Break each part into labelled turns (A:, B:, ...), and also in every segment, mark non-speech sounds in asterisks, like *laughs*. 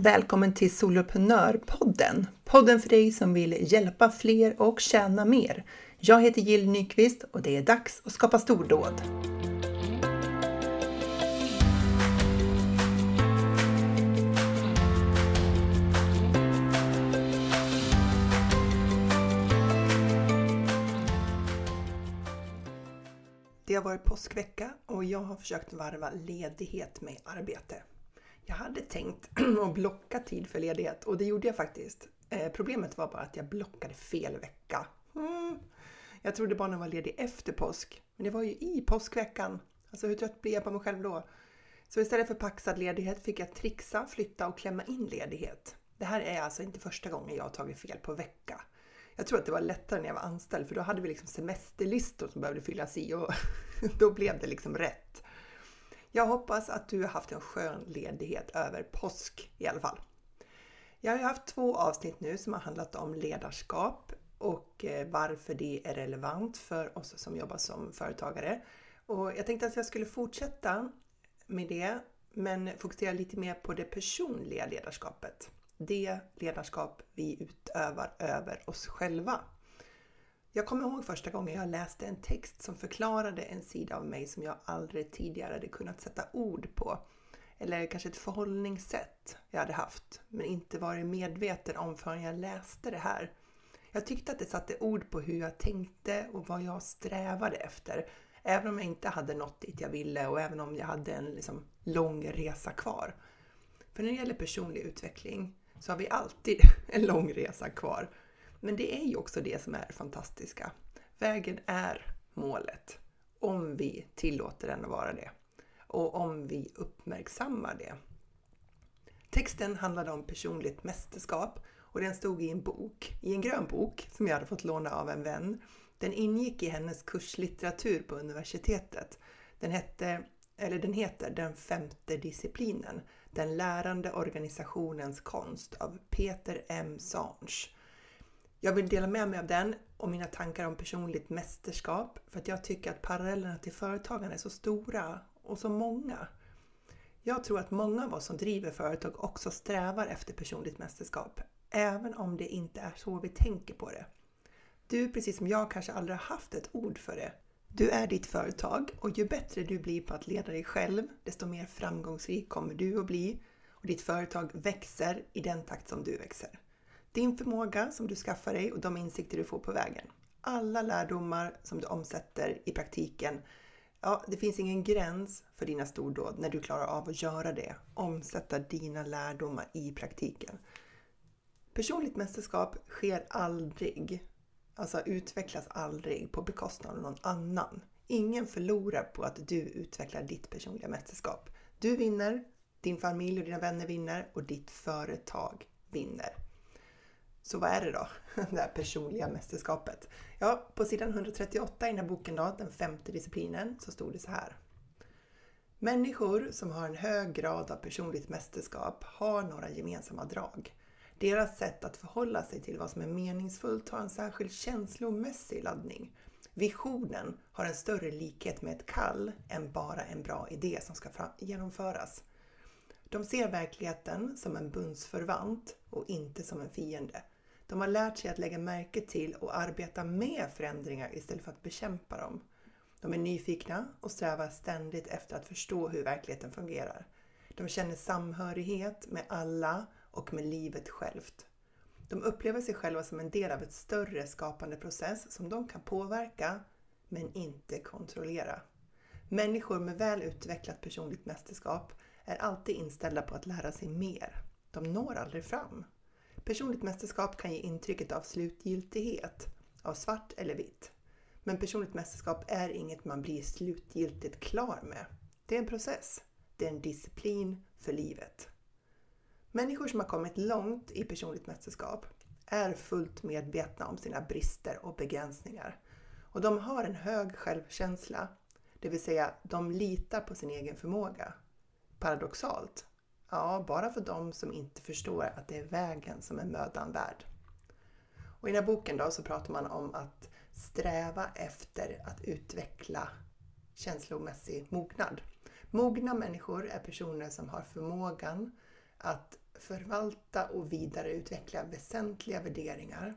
A: Välkommen till Soloprenörpodden! Podden för dig som vill hjälpa fler och tjäna mer. Jag heter Jill Nyqvist och det är dags att skapa stordåd. Det har varit påskvecka och jag har försökt varva ledighet med arbete. Jag hade tänkt *clears throat* att blocka tid för ledighet och det gjorde jag faktiskt. Eh, problemet var bara att jag blockade fel vecka. Mm. Jag trodde barnen var ledig efter påsk, men det var ju i påskveckan. Alltså hur trött blir jag på mig själv då? Så istället för paxad ledighet fick jag trixa, flytta och klämma in ledighet. Det här är alltså inte första gången jag har tagit fel på vecka. Jag tror att det var lättare när jag var anställd för då hade vi liksom semesterlistor som behövde fyllas i och *laughs* då blev det liksom rätt. Jag hoppas att du har haft en skön ledighet över påsk i alla fall. Jag har ju haft två avsnitt nu som har handlat om ledarskap och eh, varför det är relevant för oss som jobbar som företagare. Och jag tänkte att jag skulle fortsätta med det men fokusera lite mer på det personliga ledarskapet. Det ledarskap vi utövar över oss själva. Jag kommer ihåg första gången jag läste en text som förklarade en sida av mig som jag aldrig tidigare hade kunnat sätta ord på. Eller kanske ett förhållningssätt jag hade haft, men inte varit medveten om förrän jag läste det här. Jag tyckte att det satte ord på hur jag tänkte och vad jag strävade efter. Även om jag inte hade nått dit jag ville och även om jag hade en liksom, lång resa kvar. För när det gäller personlig utveckling så har vi alltid *laughs* en lång resa kvar. Men det är ju också det som är det fantastiska. Vägen är målet. Om vi tillåter den att vara det. Och om vi uppmärksammar det. Texten handlade om personligt mästerskap och den stod i en bok, i en grön bok som jag hade fått låna av en vän. Den ingick i hennes kurslitteratur på universitetet. Den, hette, eller den heter Den femte disciplinen, Den lärande organisationens konst av Peter M. Sange. Jag vill dela med mig av den och mina tankar om personligt mästerskap för att jag tycker att parallellerna till företagande är så stora och så många. Jag tror att många av oss som driver företag också strävar efter personligt mästerskap, även om det inte är så vi tänker på det. Du, precis som jag, kanske aldrig har haft ett ord för det. Du är ditt företag och ju bättre du blir på att leda dig själv, desto mer framgångsrik kommer du att bli och ditt företag växer i den takt som du växer. Din förmåga som du skaffar dig och de insikter du får på vägen. Alla lärdomar som du omsätter i praktiken. Ja, det finns ingen gräns för dina stordåd när du klarar av att göra det. Omsätta dina lärdomar i praktiken. Personligt mästerskap sker aldrig, alltså utvecklas aldrig på bekostnad av någon annan. Ingen förlorar på att du utvecklar ditt personliga mästerskap. Du vinner, din familj och dina vänner vinner och ditt företag vinner. Så vad är det då? *laughs* Det här personliga mästerskapet. Ja, på sidan 138 i den här boken då, den femte disciplinen, så stod det så här. Människor som har en hög grad av personligt mästerskap har några gemensamma drag. Deras sätt att förhålla sig till vad som är meningsfullt har en särskild känslomässig laddning. Visionen har en större likhet med ett kall än bara en bra idé som ska genomföras. De ser verkligheten som en bundsförvant och inte som en fiende. De har lärt sig att lägga märke till och arbeta med förändringar istället för att bekämpa dem. De är nyfikna och strävar ständigt efter att förstå hur verkligheten fungerar. De känner samhörighet med alla och med livet självt. De upplever sig själva som en del av ett större skapande process som de kan påverka men inte kontrollera. Människor med väl utvecklat personligt mästerskap är alltid inställda på att lära sig mer. De når aldrig fram. Personligt mästerskap kan ge intrycket av slutgiltighet, av svart eller vitt. Men personligt mästerskap är inget man blir slutgiltigt klar med. Det är en process. Det är en disciplin för livet. Människor som har kommit långt i personligt mästerskap är fullt medvetna om sina brister och begränsningar. Och de har en hög självkänsla, det vill säga de litar på sin egen förmåga. Paradoxalt Ja, bara för dem som inte förstår att det är vägen som är mödan värd. Och I den här boken då så pratar man om att sträva efter att utveckla känslomässig mognad. Mogna människor är personer som har förmågan att förvalta och vidareutveckla väsentliga värderingar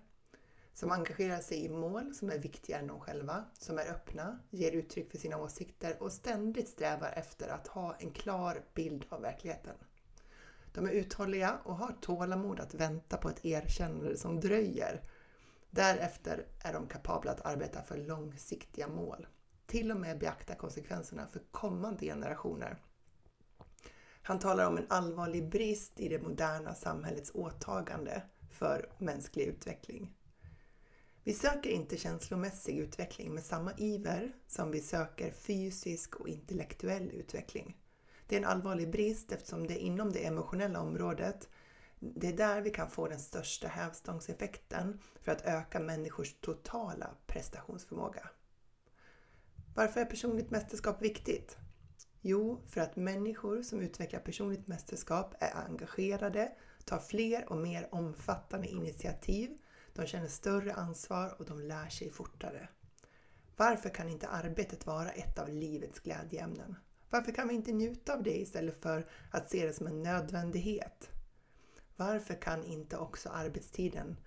A: som engagerar sig i mål som är viktigare än de själva, som är öppna, ger uttryck för sina åsikter och ständigt strävar efter att ha en klar bild av verkligheten. De är uthålliga och har tålamod att vänta på ett erkännande som dröjer. Därefter är de kapabla att arbeta för långsiktiga mål. Till och med beakta konsekvenserna för kommande generationer. Han talar om en allvarlig brist i det moderna samhällets åtagande för mänsklig utveckling. Vi söker inte känslomässig utveckling med samma iver som vi söker fysisk och intellektuell utveckling. Det är en allvarlig brist eftersom det är inom det emotionella området det är där vi kan få den största hävstångseffekten för att öka människors totala prestationsförmåga. Varför är personligt mästerskap viktigt? Jo, för att människor som utvecklar personligt mästerskap är engagerade, tar fler och mer omfattande initiativ, de känner större ansvar och de lär sig fortare. Varför kan inte arbetet vara ett av livets glädjeämnen? Varför kan vi inte njuta av det istället för att se det som en nödvändighet? Varför kan inte också arbetstiden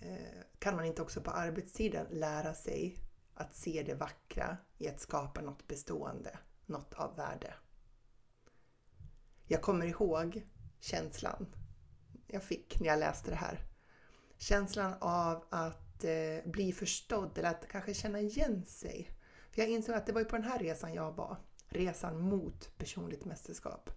A: eh, kan man inte också på arbetstiden lära sig att se det vackra i att skapa något bestående, något av värde? Jag kommer ihåg känslan jag fick när jag läste det här. Känslan av att eh, bli förstådd eller att kanske känna igen sig. För jag insåg att det var på den här resan jag var resan mot personligt mästerskap.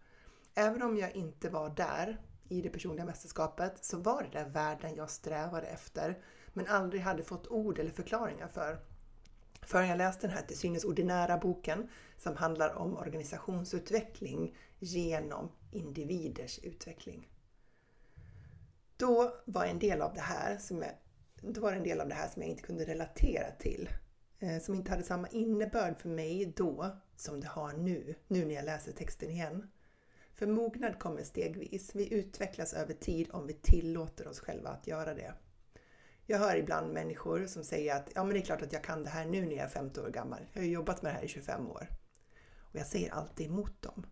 A: Även om jag inte var där i det personliga mästerskapet så var det den världen jag strävade efter men aldrig hade fått ord eller förklaringar för. Förrän jag läste den här till synes ordinära boken som handlar om organisationsutveckling genom individers utveckling. Då var en del av det här som jag, då var en del av det här som jag inte kunde relatera till. Eh, som inte hade samma innebörd för mig då som det har nu, nu när jag läser texten igen. För mognad kommer stegvis. Vi utvecklas över tid om vi tillåter oss själva att göra det. Jag hör ibland människor som säger att ja, men det är klart att jag kan det här nu när jag är 50 år gammal. Jag har jobbat med det här i 25 år. Och jag säger alltid emot dem.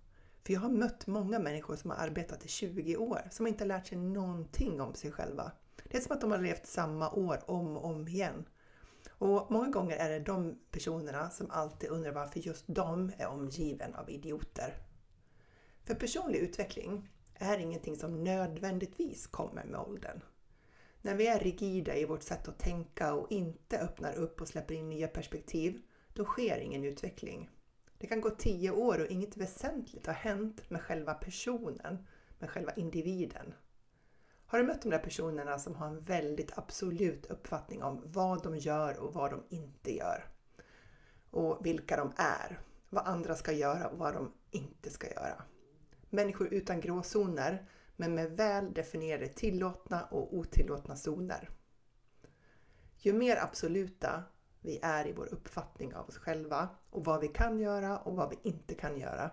A: För jag har mött många människor som har arbetat i 20 år som inte har lärt sig någonting om sig själva. Det är som att de har levt samma år om och om igen. Och många gånger är det de personerna som alltid undrar varför just de är omgiven av idioter. För personlig utveckling är ingenting som nödvändigtvis kommer med åldern. När vi är rigida i vårt sätt att tänka och inte öppnar upp och släpper in nya perspektiv, då sker ingen utveckling. Det kan gå tio år och inget väsentligt har hänt med själva personen, med själva individen. Har du mött de där personerna som har en väldigt absolut uppfattning om vad de gör och vad de inte gör? Och vilka de är, vad andra ska göra och vad de inte ska göra. Människor utan gråzoner, men med väl definierade tillåtna och otillåtna zoner. Ju mer absoluta vi är i vår uppfattning av oss själva och vad vi kan göra och vad vi inte kan göra,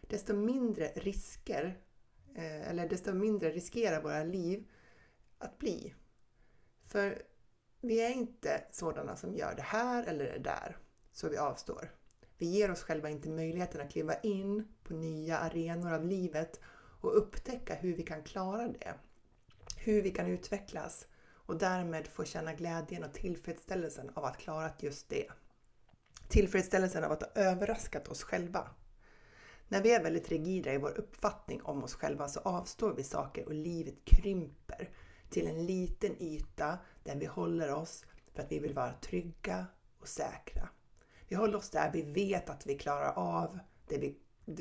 A: desto mindre risker Eh, eller desto mindre riskerar våra liv att bli. För vi är inte sådana som gör det här eller det där, så vi avstår. Vi ger oss själva inte möjligheten att kliva in på nya arenor av livet och upptäcka hur vi kan klara det. Hur vi kan utvecklas och därmed få känna glädjen och tillfredsställelsen av att klarat just det. Tillfredsställelsen av att ha överraskat oss själva. När vi är väldigt rigida i vår uppfattning om oss själva så avstår vi saker och livet krymper till en liten yta där vi håller oss för att vi vill vara trygga och säkra. Vi håller oss där vi vet att vi klarar av det vi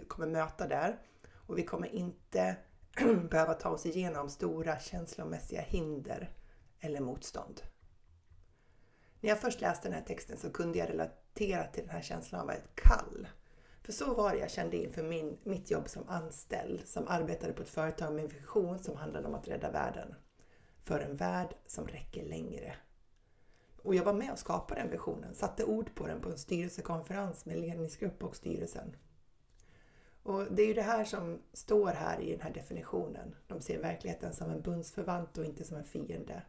A: kommer möta där och vi kommer inte *clears throat* behöva ta oss igenom stora känslomässiga hinder eller motstånd. När jag först läste den här texten så kunde jag relatera till den här känslan av ett kall för så var det jag kände inför min, mitt jobb som anställd som arbetade på ett företag med en vision som handlade om att rädda världen. För en värld som räcker längre. Och jag var med och skapade den visionen, satte ord på den på en styrelsekonferens med ledningsgrupp och styrelsen. Och det är ju det här som står här i den här definitionen. De ser verkligheten som en bundsförvant och inte som en fiende.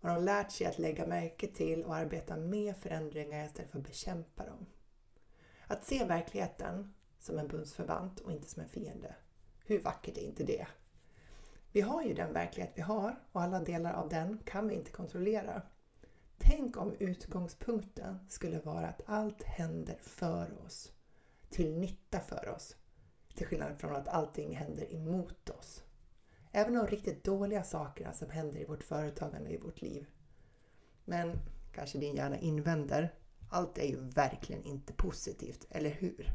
A: Och de har lärt sig att lägga märke till och arbeta med förändringar istället för att bekämpa dem. Att se verkligheten som en bundsförvant och inte som en fiende. Hur vackert är inte det? Vi har ju den verklighet vi har och alla delar av den kan vi inte kontrollera. Tänk om utgångspunkten skulle vara att allt händer för oss, till nytta för oss, till skillnad från att allting händer emot oss. Även de riktigt dåliga sakerna som händer i vårt företagande, och i vårt liv. Men kanske din hjärna invänder, allt är ju verkligen inte positivt, eller hur?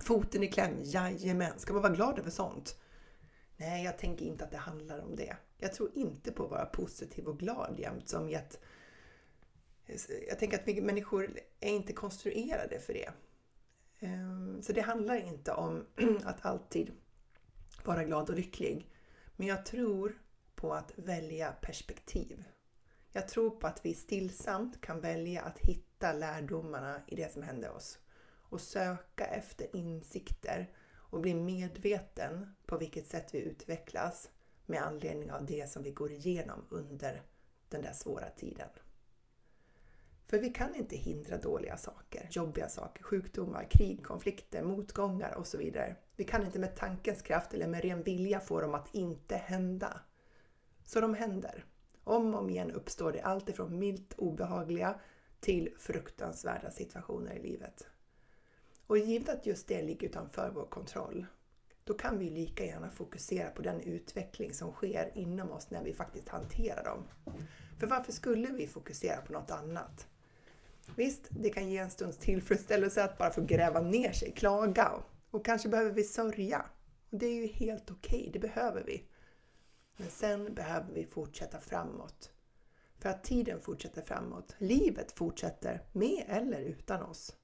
A: Foten i kläm, jajamän, ska man vara glad över sånt? Nej, jag tänker inte att det handlar om det. Jag tror inte på att vara positiv och glad jämt som i att jag tänker att vi människor är inte konstruerade för det. Ehm, så det handlar inte om *clears throat* att alltid vara glad och lycklig. Men jag tror på att välja perspektiv. Jag tror på att vi stillsamt kan välja att hitta hitta lärdomarna i det som hände oss och söka efter insikter och bli medveten på vilket sätt vi utvecklas med anledning av det som vi går igenom under den där svåra tiden. För vi kan inte hindra dåliga saker, jobbiga saker, sjukdomar, krig, konflikter, motgångar och så vidare. Vi kan inte med tankens kraft eller med ren vilja få dem att inte hända. Så de händer. Om och om igen uppstår det allt ifrån milt obehagliga till fruktansvärda situationer i livet. Och givet att just det ligger utanför vår kontroll, då kan vi lika gärna fokusera på den utveckling som sker inom oss när vi faktiskt hanterar dem. För varför skulle vi fokusera på något annat? Visst, det kan ge en stunds tillfredsställelse att bara få gräva ner sig, klaga och kanske behöver vi sörja. Och det är ju helt okej, okay, det behöver vi. Men sen behöver vi fortsätta framåt. För att tiden fortsätter framåt. Livet fortsätter med eller utan oss.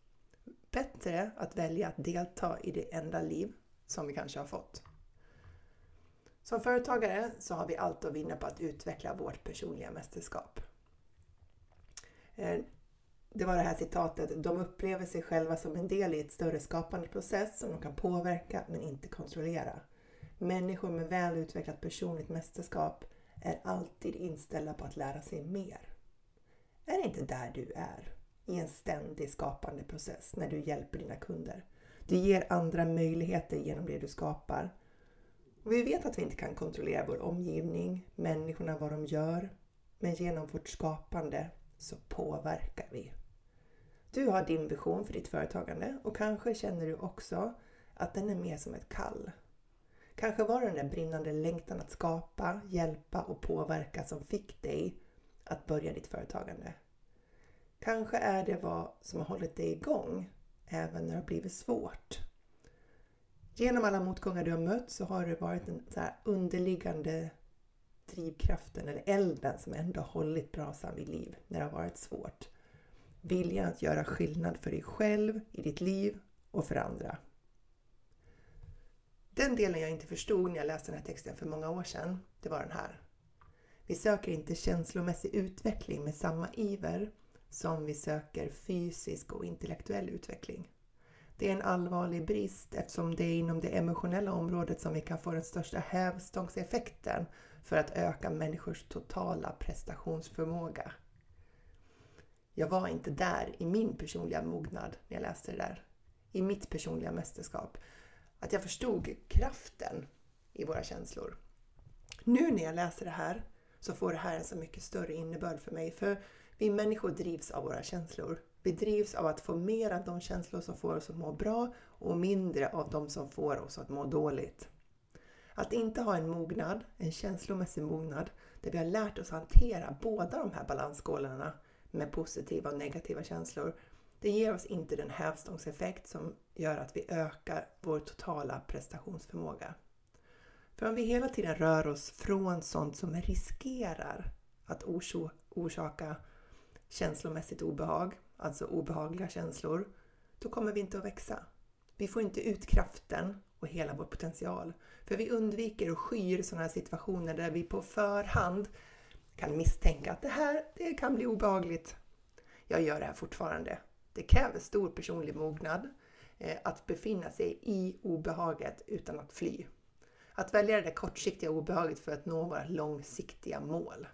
A: Bättre att välja att delta i det enda liv som vi kanske har fått. Som företagare så har vi allt att vinna på att utveckla vårt personliga mästerskap. Eh, det var det här citatet. De upplever sig själva som en del i ett större skapande process som de kan påverka men inte kontrollera. Människor med väl utvecklat personligt mästerskap är alltid inställda på att lära sig mer. Är det inte där du är? I en ständig skapande process när du hjälper dina kunder. Du ger andra möjligheter genom det du skapar. Och vi vet att vi inte kan kontrollera vår omgivning, människorna, vad de gör. Men genom vårt skapande så påverkar vi. Du har din vision för ditt företagande och kanske känner du också att den är mer som ett kall. Kanske var det den där brinnande längtan att skapa, hjälpa och påverka som fick dig att börja ditt företagande. Kanske är det vad som har hållit dig igång även när det har blivit svårt. Genom alla motgångar du har mött så har det varit den underliggande drivkraften eller elden som ändå hållit brasan vid liv när det har varit svårt. Viljan att göra skillnad för dig själv, i ditt liv och för andra. Den delen jag inte förstod när jag läste den här texten för många år sedan, det var den här. Vi söker inte känslomässig utveckling med samma iver som vi söker fysisk och intellektuell utveckling. Det är en allvarlig brist eftersom det är inom det emotionella området som vi kan få den största hävstångseffekten för att öka människors totala prestationsförmåga. Jag var inte där i min personliga mognad när jag läste det där. I mitt personliga mästerskap. Att jag förstod kraften i våra känslor. Nu när jag läser det här så får det här en så mycket större innebörd för mig. För vi människor drivs av våra känslor. Vi drivs av att få mer av de känslor som får oss att må bra och mindre av de som får oss att må dåligt. Att inte ha en mognad, en känslomässig mognad, där vi har lärt oss hantera båda de här balansskålarna med positiva och negativa känslor, det ger oss inte den hävstångseffekt som gör att vi ökar vår totala prestationsförmåga. För om vi hela tiden rör oss från sånt som riskerar att orsaka känslomässigt obehag, alltså obehagliga känslor, då kommer vi inte att växa. Vi får inte ut kraften och hela vår potential. För vi undviker och skyr sådana här situationer där vi på förhand kan misstänka att det här det kan bli obehagligt. Jag gör det här fortfarande. Det kräver stor personlig mognad eh, att befinna sig i obehaget utan att fly. Att välja det kortsiktiga obehaget för att nå våra långsiktiga mål.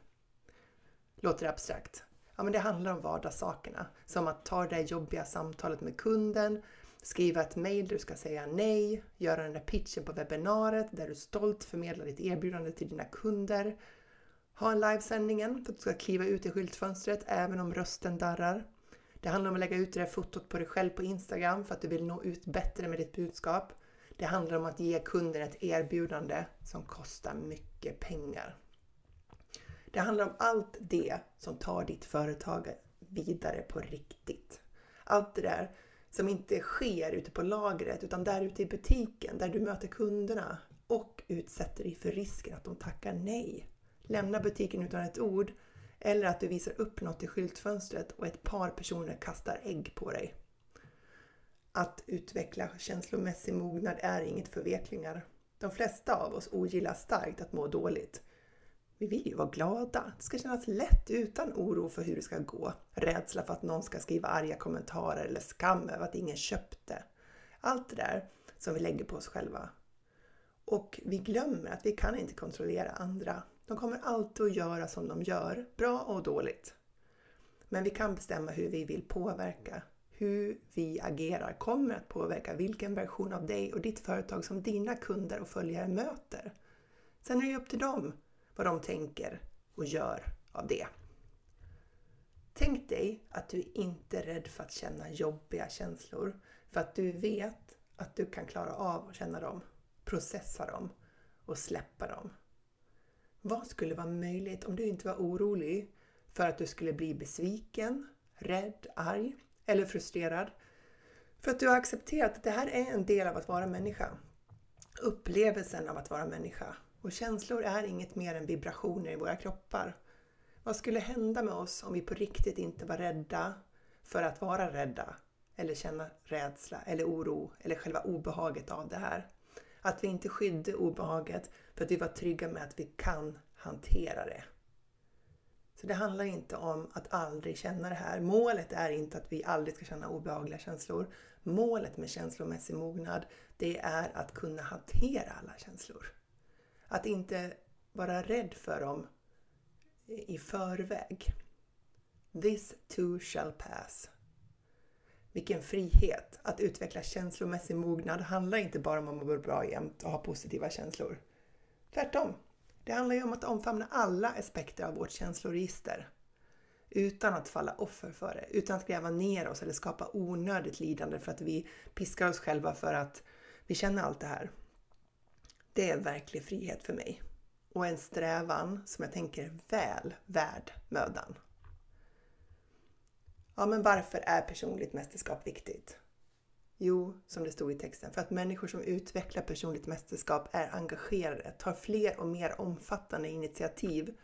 A: Låter abstrakt? Ja, men det handlar om vardagssakerna. Som att ta det jobbiga samtalet med kunden skriva ett mail där du ska säga nej, göra den där pitchen på webbinariet där du stolt förmedlar ditt erbjudande till dina kunder, ha en livesändningen för att du ska kliva ut i skyltfönstret även om rösten darrar. Det handlar om att lägga ut det där fotot på dig själv på Instagram för att du vill nå ut bättre med ditt budskap. Det handlar om att ge kunden ett erbjudande som kostar mycket pengar. Det handlar om allt det som tar ditt företag vidare på riktigt. Allt det där som inte sker ute på lagret utan där ute i butiken där du möter kunderna och utsätter dig för risken att de tackar nej. Lämna butiken utan ett ord eller att du visar upp något i skyltfönstret och ett par personer kastar ägg på dig. Att utveckla känslomässig mognad är inget förveklingar. De flesta av oss ogillar starkt att må dåligt. Vi vill ju vara glada. Det ska kännas lätt utan oro för hur det ska gå. Rädsla för att någon ska skriva arga kommentarer eller skam över att ingen köpte. Allt det där som vi lägger på oss själva. Och vi glömmer att vi kan inte kontrollera andra. De kommer alltid att göra som de gör, bra och dåligt. Men vi kan bestämma hur vi vill påverka. Hur vi agerar kommer att påverka vilken version av dig och ditt företag som dina kunder och följare möter. Sen är det upp till dem vad de tänker och gör av det. Tänk dig att du inte är rädd för att känna jobbiga känslor för att du vet att du kan klara av att känna dem, processa dem och släppa dem. Vad skulle vara möjligt om du inte var orolig för att du skulle bli besviken, rädd, arg eller frustrerad? För att du har accepterat att det här är en del av att vara människa. Upplevelsen av att vara människa. Och känslor är inget mer än vibrationer i våra kroppar. Vad skulle hända med oss om vi på riktigt inte var rädda för att vara rädda? Eller känna rädsla eller oro eller själva obehaget av det här. Att vi inte skydde obehaget för att vi var trygga med att vi kan hantera det. Så det handlar inte om att aldrig känna det här. Målet är inte att vi aldrig ska känna obehagliga känslor. Målet med känslomässig mognad, det är att kunna hantera alla känslor. Att inte vara rädd för dem i förväg. This too shall pass. Vilken frihet! Att utveckla känslomässig mognad handlar inte bara om att må bra jämt och ha positiva känslor. Tvärtom. Det handlar ju om att omfamna alla aspekter av vårt känsloregister. Utan att falla offer för det, utan att gräva ner oss eller skapa onödigt lidande för att vi piskar oss själva för att vi känner allt det här. Det är verklig frihet för mig och en strävan som jag tänker är väl värd mödan. Ja, men varför är personligt mästerskap viktigt? Jo, som det stod i texten, för att människor som utvecklar personligt mästerskap är engagerade, tar fler och mer omfattande initiativ.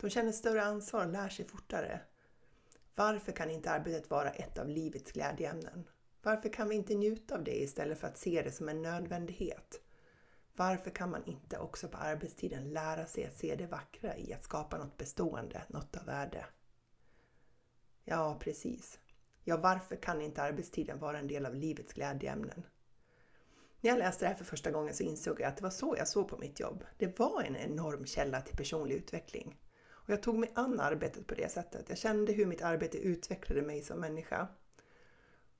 A: De känner större ansvar och lär sig fortare. Varför kan inte arbetet vara ett av livets glädjeämnen? Varför kan vi inte njuta av det istället för att se det som en nödvändighet? Varför kan man inte också på arbetstiden lära sig att se det vackra i att skapa något bestående, något av värde? Ja, precis. Ja, varför kan inte arbetstiden vara en del av livets glädjeämnen? När jag läste det här för första gången så insåg jag att det var så jag såg på mitt jobb. Det var en enorm källa till personlig utveckling. Och jag tog mig an arbetet på det sättet. Jag kände hur mitt arbete utvecklade mig som människa.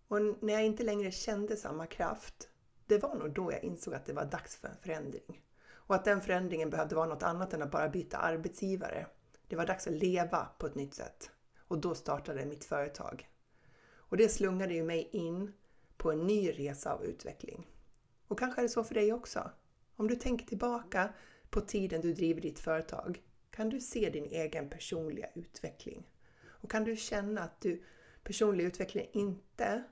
A: Och när jag inte längre kände samma kraft det var nog då jag insåg att det var dags för en förändring. Och att den förändringen behövde vara något annat än att bara byta arbetsgivare. Det var dags att leva på ett nytt sätt. Och då startade mitt företag. Och det slungade ju mig in på en ny resa av utveckling. Och kanske är det så för dig också. Om du tänker tillbaka på tiden du driver ditt företag kan du se din egen personliga utveckling. Och kan du känna att du personlig utveckling inte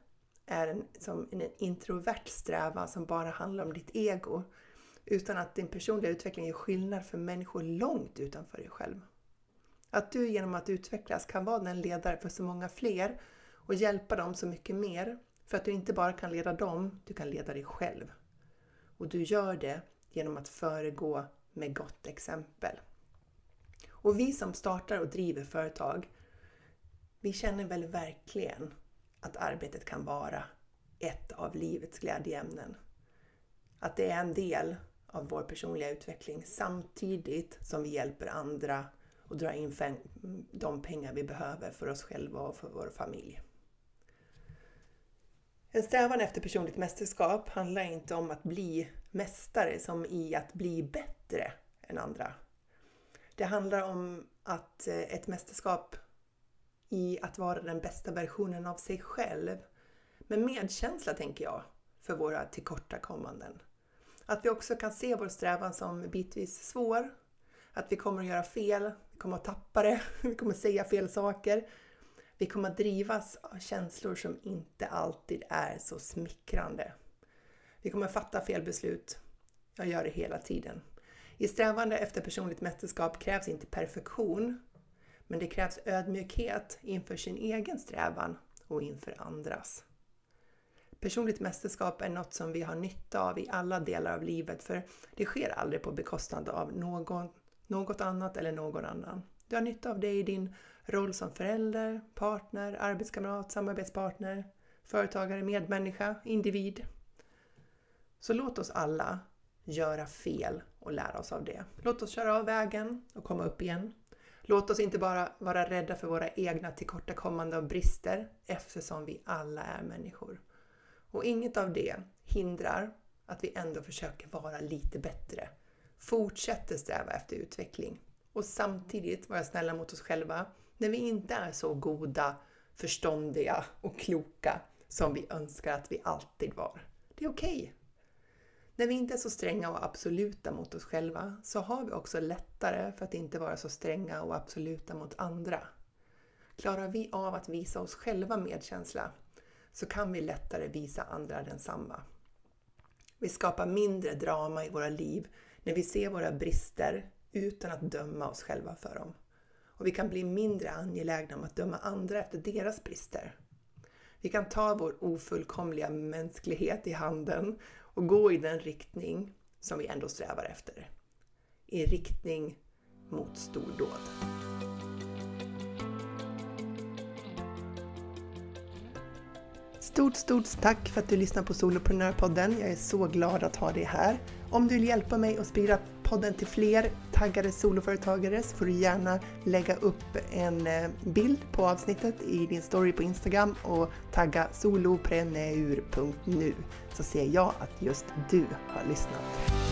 A: är en, som en introvert strävan som bara handlar om ditt ego. Utan att din personliga utveckling gör skillnad för människor långt utanför dig själv. Att du genom att utvecklas kan vara den ledare för så många fler och hjälpa dem så mycket mer. För att du inte bara kan leda dem, du kan leda dig själv. Och du gör det genom att föregå med gott exempel. Och vi som startar och driver företag, vi känner väl verkligen att arbetet kan vara ett av livets glädjeämnen. Att det är en del av vår personliga utveckling samtidigt som vi hjälper andra och dra in de pengar vi behöver för oss själva och för vår familj. En strävan efter personligt mästerskap handlar inte om att bli mästare som i att bli bättre än andra. Det handlar om att eh, ett mästerskap i att vara den bästa versionen av sig själv. Med medkänsla tänker jag, för våra tillkortakommanden. Att vi också kan se vår strävan som bitvis svår. Att vi kommer att göra fel, vi kommer att tappa det, *laughs* vi kommer att säga fel saker. Vi kommer att drivas av känslor som inte alltid är så smickrande. Vi kommer att fatta fel beslut. Jag gör det hela tiden. I strävande efter personligt mästerskap krävs inte perfektion, men det krävs ödmjukhet inför sin egen strävan och inför andras. Personligt mästerskap är något som vi har nytta av i alla delar av livet för det sker aldrig på bekostnad av någon, något annat eller någon annan. Du har nytta av det i din roll som förälder, partner, arbetskamrat, samarbetspartner, företagare, medmänniska, individ. Så låt oss alla göra fel och lära oss av det. Låt oss köra av vägen och komma upp igen. Låt oss inte bara vara rädda för våra egna tillkortakommande och brister eftersom vi alla är människor. Och inget av det hindrar att vi ändå försöker vara lite bättre. Fortsätter sträva efter utveckling och samtidigt vara snälla mot oss själva när vi inte är så goda, förståndiga och kloka som vi önskar att vi alltid var. Det är okej. Okay. När vi inte är så stränga och absoluta mot oss själva så har vi också lättare för att inte vara så stränga och absoluta mot andra. Klarar vi av att visa oss själva medkänsla så kan vi lättare visa andra densamma. Vi skapar mindre drama i våra liv när vi ser våra brister utan att döma oss själva för dem. Och vi kan bli mindre angelägna om att döma andra efter deras brister. Vi kan ta vår ofullkomliga mänsklighet i handen och gå i den riktning som vi ändå strävar efter. I riktning mot stordåd. Stort, stort tack för att du lyssnar på Soloprenörpodden. Jag är så glad att ha dig här. Om du vill hjälpa mig att sprida podden till fler taggade soloföretagare så får du gärna lägga upp en eh, bild på avsnittet i din story på Instagram och tagga solopreneur.nu så ser jag att just du har lyssnat.